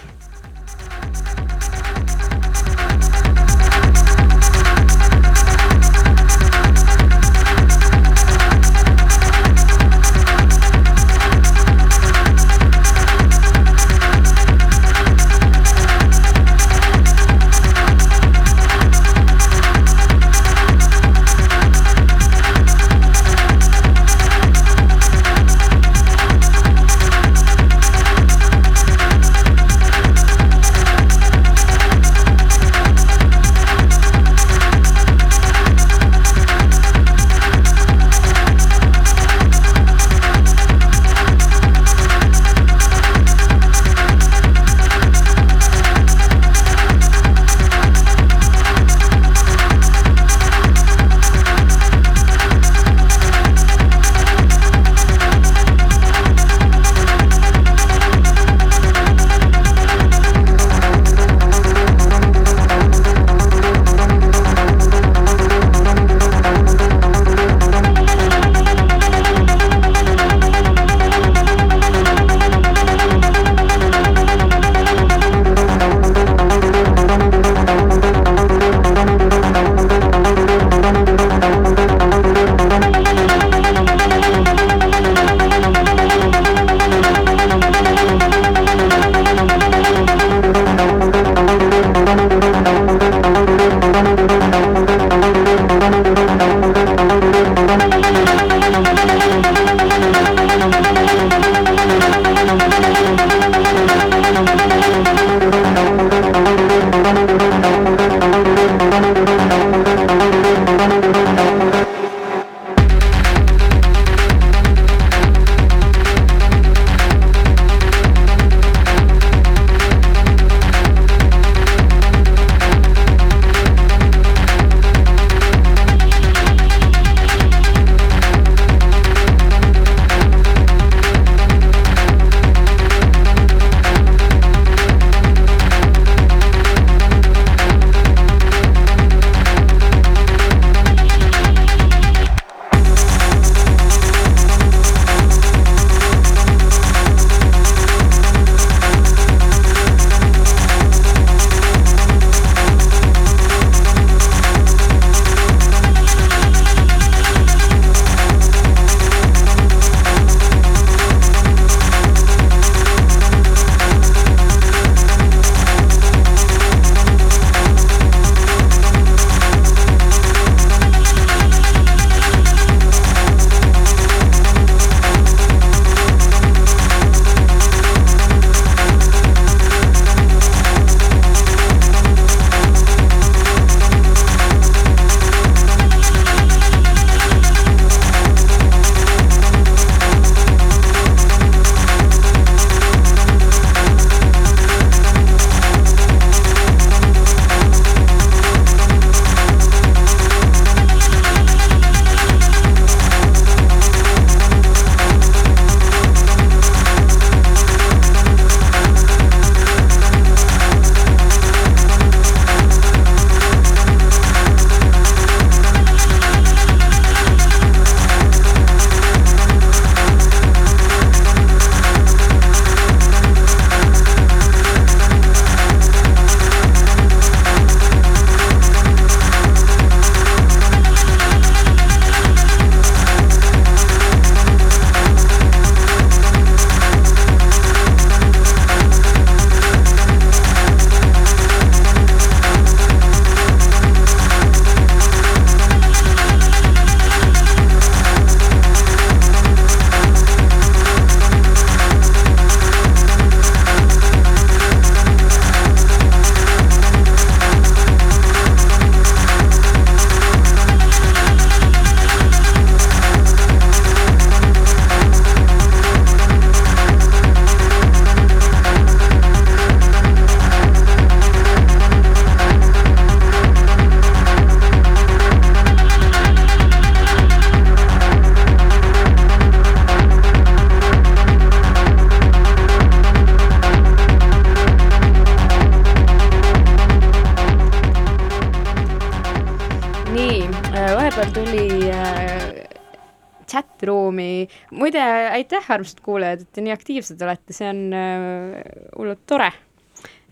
Aitäh, armsad kuulajad, et te nii aktiivsed olete, see on äh, hullult tore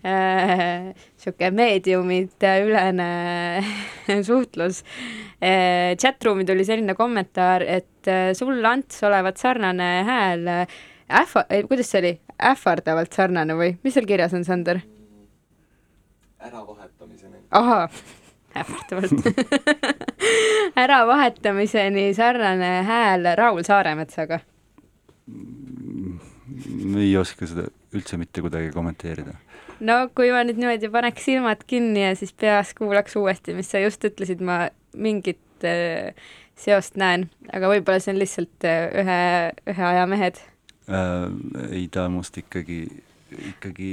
niisugune äh, meediumite ülene suhtlus. Äh, chatroom'i tuli selline kommentaar, et sul, Ants, olevat sarnane hääl ähva-, kuidas see oli, ähvardavalt sarnane või mis seal kirjas on, Sander? äravahetamiseni. ahaa, ähvardavalt äravahetamiseni sarnane hääl Raul Saaremetsaga. Ei oska seda üldse mitte kuidagi kommenteerida no kui ma nüüd niimoodi paneks silmad kinni ja siis peas kuulaks uuesti, mis sa just ütlesid, ma mingit äh, seost näen, aga võib-olla see on lihtsalt äh, ühe, ühe aja mehed äh,. ei, ta on must ikkagi, ikkagi,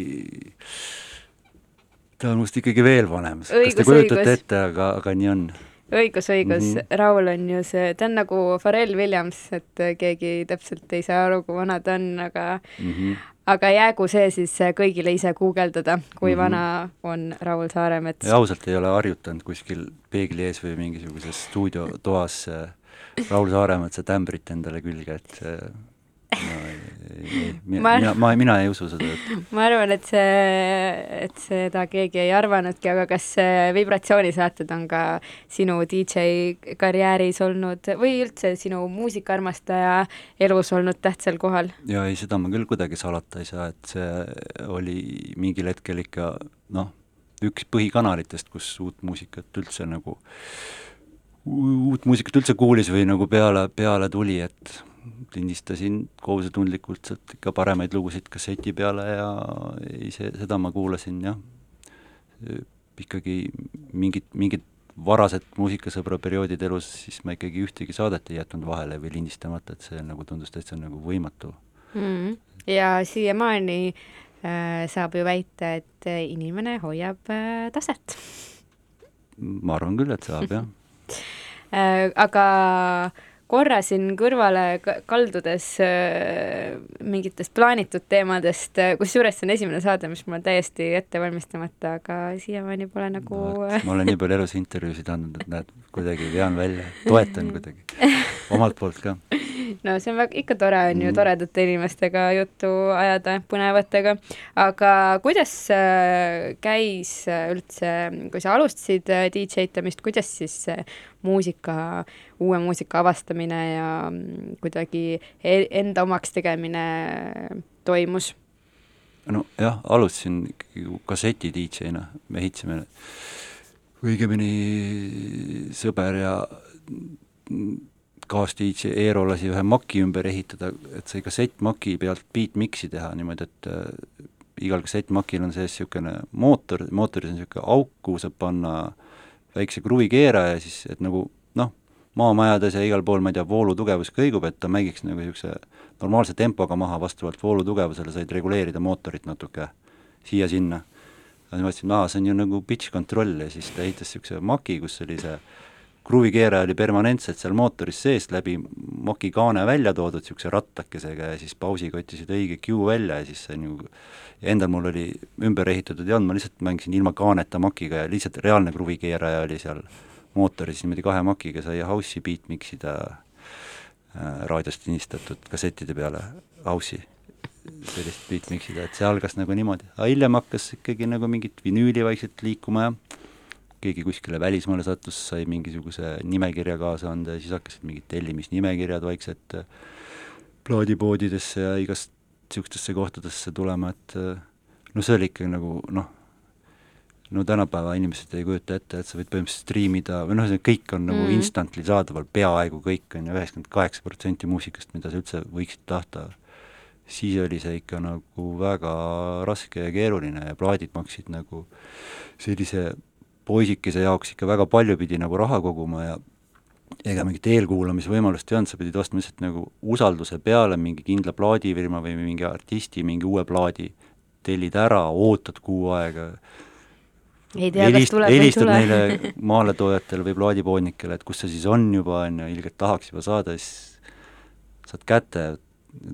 ta on must ikkagi veel vanem. kas te kujutate ette, aga, aga nii on õigus, õigus mm, -hmm. Raul on ju see, ta on nagu Pharrell Williams, et keegi täpselt ei saa aru, kui vana ta on, aga mm -hmm aga jäägu see siis kõigile ise guugeldada, kui mm -hmm. vana on Raul Saaremets. ausalt ei ole harjutanud kuskil peegli ees või mingisuguses stuudiotoas Raul Saaremetsa tämbrit endale külge, et no, mina, ma, mina, ma, mina ei usu seda juttu. ma arvan, et see, et seda keegi ei arvanudki, aga kas vibratsioonisaated on ka sinu DJ karjääris olnud või üldse sinu muusikaarmastaja elus olnud tähtsal kohal? jaa, ei, seda ma küll kuidagi salata ei saa, et see oli mingil hetkel ikka noh, üks põhikanalitest, kus uut muusikat üldse nagu, uut muusikat üldse kuulis või nagu peale, peale tuli, et lindistasin kohusetundlikult sealt ikka paremaid lugusid kasseti peale ja ei, see, seda ma kuulasin jah, ikkagi mingid, mingid varased muusikasõbra perioodid elus, siis ma ikkagi ühtegi saadet ei jätnud vahele või lindistamata, et see nagu tundus täitsa nagu võimatu. Mm.. ja siiamaani äh, saab ju väita, et inimene hoiab äh, taset. ma arvan küll, et saab jah. Äh, aga äh, korra siin kõrvale kaldudes äh, mingitest plaanitud teemadest, äh, kusjuures see on esimene saade, mis mul täiesti ette valmistamata, aga siiamaani pole nagu no, ma olen nii palju elus intervjuusid andnud, et näed, kuidagi vean välja, toetan kuidagi, omalt poolt ka. No see on väga, ikka tore on ju mm. toredate inimestega juttu ajada, põnevatega, aga kuidas äh, käis üldse, kui sa alustasid DJ itamist, kuidas siis muusika, uue muusika avastamine ja mm, kuidagi e-, enda omaks tegemine toimus? nojah, alustasin ikkagi kasseti DJ-na, me ehitasime õigemini sõber ja kaas-DJ Eero lasi ühe maki ümber ehitada, et sai kassettmaki pealt beatmix'i teha niimoodi, et äh, igal kassettmakil on sees niisugune mootor, mootoris on niisugune auk, kuhu saab panna väikse kruvikeera ja siis, et nagu noh, maamajades ja igal pool, ma ei tea, voolutugevus kõigub, et ta mängiks nagu niisuguse normaalse tempoga maha, vastavalt voolutugevusele said reguleerida mootorit natuke siia-sinna. ja siis mõtlesin, aa, see on ju nagu pitch control ja siis ta ehitas niisuguse maki, kus oli see kruvikeeraja oli permanentselt seal mootoris sees läbi moki kaane välja toodud niisuguse rattakesega ja siis pausiga otsisid õige cue välja ja siis sai nagu ja endal mul oli ümber ehitatud ei olnud, ma lihtsalt mängisin ilma kaaneta makiga ja lihtsalt reaalne kruvikeeraja oli seal mootoris niimoodi kahe makiga sai house'i beat mix ida äh, raadiost linistatud kassettide peale house'i sellist beat mix ida, et see algas nagu niimoodi, aga hiljem hakkas ikkagi nagu mingit vinüüli vaikselt liikuma ja keegi kuskile välismaale sattus, sai mingisuguse nimekirja kaasa anda ja siis hakkasid mingid tellimisnimekirjad vaikselt plaadipoodidesse ja igast niisugustesse kohtadesse tulema, et äh, no see oli ikka nagu noh, no tänapäeva inimesed ei kujuta ette, et sa võid põhimõtteliselt striimida või noh, kõik on nagu mm. instantly saadaval, peaaegu kõik on ju, üheksakümmend kaheksa protsenti muusikast, mida sa üldse võiksid tahta, siis oli see ikka nagu väga raske ja keeruline ja plaadid maksid nagu sellise poisikese jaoks ikka väga palju pidi nagu raha koguma ja ega mingit eelkuulamisvõimalust ei olnud, sa pidid ostma lihtsalt nagu usalduse peale mingi kindla plaadifirma või mingi artisti mingi uue plaadi, tellid ära, ootad kuu aega, ei tea, kas tuleb või ei tule. neile maaletoojatele või plaadipoodnikele, et kus see siis on juba, on ju, ilgelt tahaks juba saada, siis saad kätte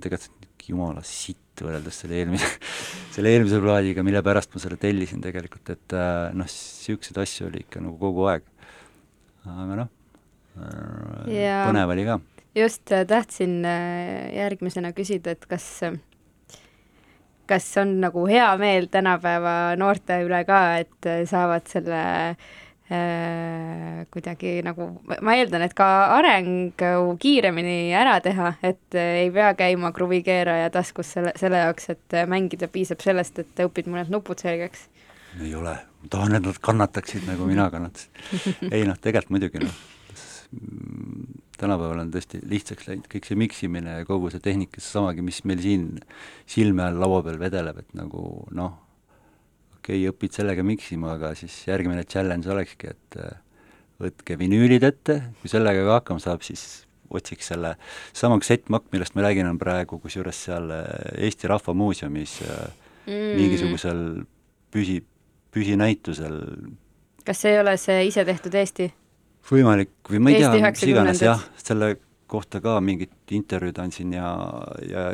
tegelikult jumala sitt võrreldes selle eelmise, selle eelmise plaadiga, mille pärast ma selle tellisin tegelikult, et äh, noh, niisuguseid asju oli ikka nagu kogu aeg. aga noh, äh, põnev oli ka just äh, tahtsin äh, järgmisena küsida, et kas, kas on nagu hea meel tänapäeva noorte üle ka, et äh, saavad selle äh, kuidagi nagu, ma eeldan, et ka arengu kiiremini ära teha, et ei pea käima kruvikeeraja taskus selle, selle jaoks, et mängida, piisab sellest, et õpid mõned nupud selgeks. ei ole, ma tahan, et nad kannataksid, nagu mina kannatasin. ei noh, tegelikult muidugi noh, tänapäeval on tõesti lihtsaks läinud kõik see miksimine ja kogu see tehnika, seesamagi, mis meil siin silme all laua peal vedeleb, et nagu noh, okei okay,, õpid sellega miksima, aga siis järgmine challenge olekski, et äh, võtke vinüülid ette, kui sellega ka hakkama saab, siis otsiks selle sama kassettmakk, millest ma räägin, on praegu kusjuures seal äh, Eesti Rahva Muuseumis äh, mm. mingisugusel püsi, püsinäitusel. kas see ei ole see isetehtud Eesti? Võimalik või ma ei tea, mis iganes jah, selle kohta ka mingit intervjuud andsin ja, ja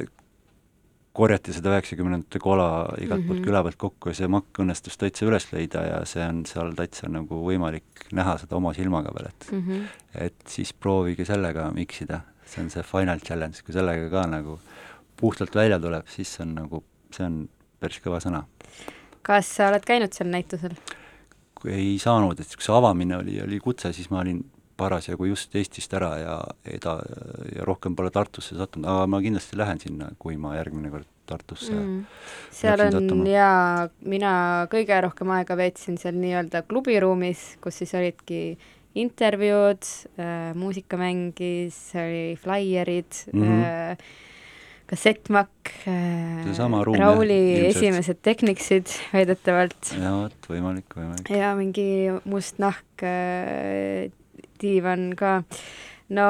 korjati seda üheksakümnendate kola igalt mm -hmm. poolt mhm. küla pealt kokku ja see makk õnnestus täitsa üles leida ja see on seal täitsa nagu võimalik näha seda oma silmaga veel, et mm -hmm. et siis proovige sellega miksida, see on see final challenge, kui sellega ka nagu puhtalt välja tuleb, siis on nagu, see on päris kõva sõna. kas sa oled käinud seal näitusel? Ei saanud, et niisuguse avamine oli, oli kutse, siis ma olin parasjagu just Eestist ära ja eda- ja rohkem pole Tartusse sattunud, aga ma kindlasti lähen sinna, kui ma järgmine kord Tartusse mm. seal on sattuma. jaa, mina kõige rohkem aega veetsin seal nii-öelda klubiruumis, kus siis olidki intervjuud äh,, muusika mängis, oli flaierid mm, -hmm. äh, kassettmakk Rauli esimesed Technicsid väidetavalt. jaa, vot, võimalik, võimalik. ja mingi must nahk äh, diivan ka. no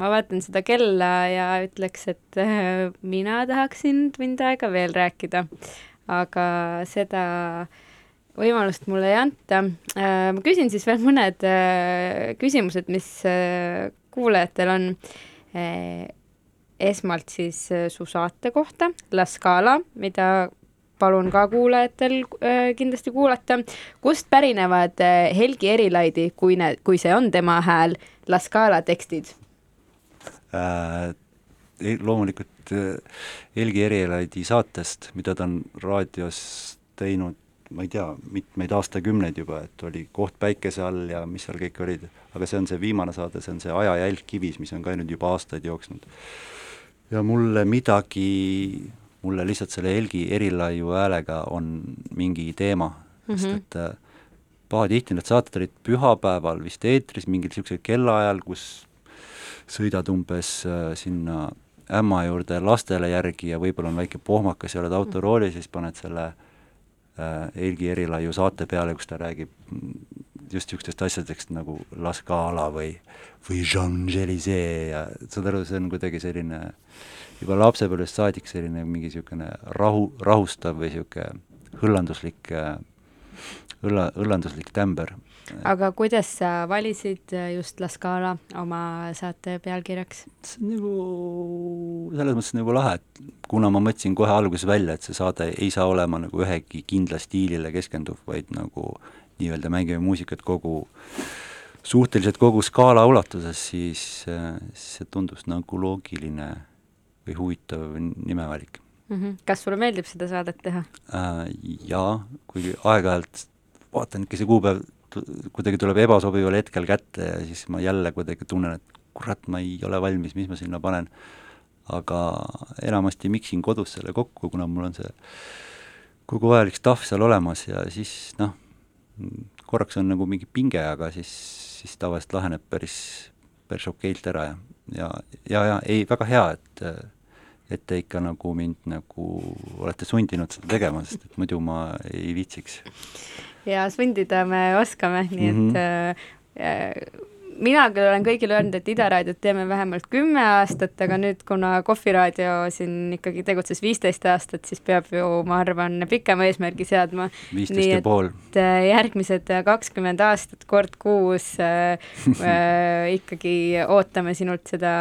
ma vaatan seda kella ja ütleks, et äh, mina tahaksin tund aega veel rääkida, aga seda võimalust mulle ei anta äh,. ma küsin siis veel mõned äh, küsimused, mis äh, kuulajatel on äh, esmalt siis äh, su saate kohta, La Scala, mida palun ka kuulajatel äh, kindlasti kuulata. kust pärinevad äh, Helgi Erilaidi, kui need, kui see on tema hääl, La Scala tekstid äh,? loomulikult Helgi Erilaidi saatest, mida ta on raadios teinud, ma ei tea, mitmeid aastakümneid juba, et oli Koht päikese all ja mis seal kõik olid, aga see on see viimane saade, see on see Aja jälg kivis, mis on ka nüüd juba aastaid jooksnud ja mulle midagi, mulle lihtsalt selle Helgi erilaiu häälega on mingi teema mm, -hmm. sest et äh, pahatihti need saated olid pühapäeval vist eetris mingil niisugusel kellaajal, kus sõidad umbes äh, sinna ämma juurde lastele järgi ja võib-olla on väike pohmakas ja oled autoroolis, siis paned selle äh, Helgi Erilaiu saate peale, kus ta räägib just niisugustest asjadest nagu La Scala või, või Jean-Gelysee ja saad aru, see on kuidagi selline juba lapsepõlvest saadik selline mingi niisugune rahu, rahustav või niisugune hõllanduslik, õlla, hõllanduslik tämber. aga kuidas sa valisid just La Scala oma saate pealkirjaks? see on nagu selles mõttes nagu lahe, et kuna ma mõtlesin kohe alguses välja, et see saade ei saa olema nagu ühegi kindla stiilile keskenduv, vaid nagu äh, nii-öelda mängime muusikat kogu, suhteliselt kogu skaala ulatuses, siis see tundus nagu loogiline või huvitav nimevalik mm. -hmm. kas sulle meeldib seda saadet teha äh,? Jaa, kuigi aeg-ajalt vaatan ikka see kuupäev kuidagi tuleb ebasobival hetkel kätte ja siis ma jälle kuidagi tunnen, et kurat, ma ei ole valmis, mis ma sinna panen. aga enamasti miksin kodus selle kokku, kuna mul on see kogu vajalik stuff seal olemas ja siis noh, korraks on nagu mingi pinge, aga siis, siis tavaliselt laheneb päris, päris okeilt ära ja, ja, ja, ja ei, väga hea, et et te ikka nagu mind nagu olete sundinud seda tegema, sest et muidu ma ei viitsiks. ja sundida me oskame, nii mm -hmm. et äh, mina küll olen kõigile öelnud, et Ida raadiot teeme vähemalt kümme aastat, aga nüüd, kuna Kohvi raadio siin ikkagi tegutses viisteist aastat, siis peab ju, ma arvan, pikema eesmärgi seadma. viisteist ja pool. Äh, järgmised kakskümmend aastat kord kuus äh, äh, ikkagi ootame sinult seda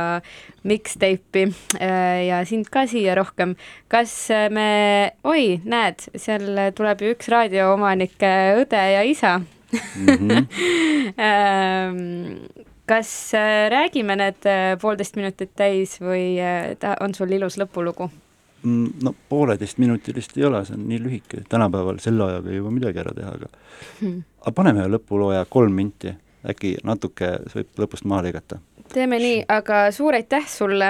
mixtape'i äh, ja sind ka siia rohkem. kas me, oi, näed, seal tuleb ju üks raadioomanike õde ja isa mm. -hmm. kas äh, räägime need äh, poolteist minutit täis või äh, on sul ilus lõpulugu? Mm, no pooleteistminutilist ei ole, see on nii lühike, tänapäeval selle ajaga ei jõua midagi ära teha, aga hmm. aga paneme lõpuloo ja kolm minti, äkki natuke võib lõpust maha lõigata. teeme nii, aga suur aitäh sulle,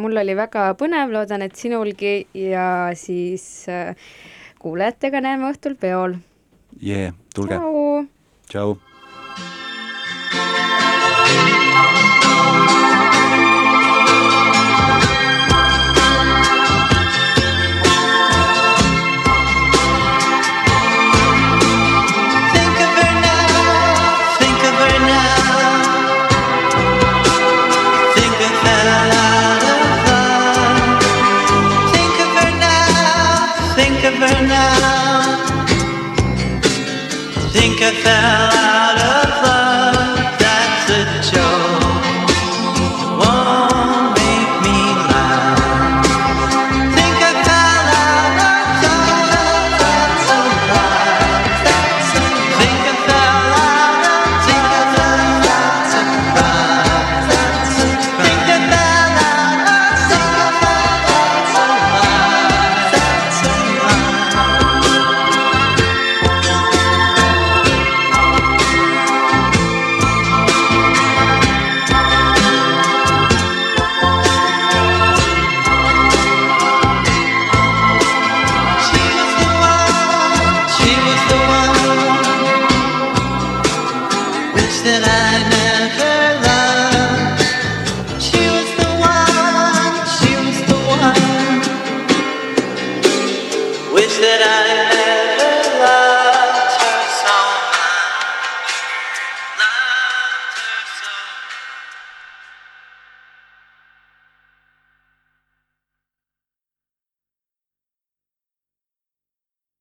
mul oli väga põnev, loodan, et sinulgi ja siis kuulajatega näeme õhtul peol. jee, tulge. Ciao.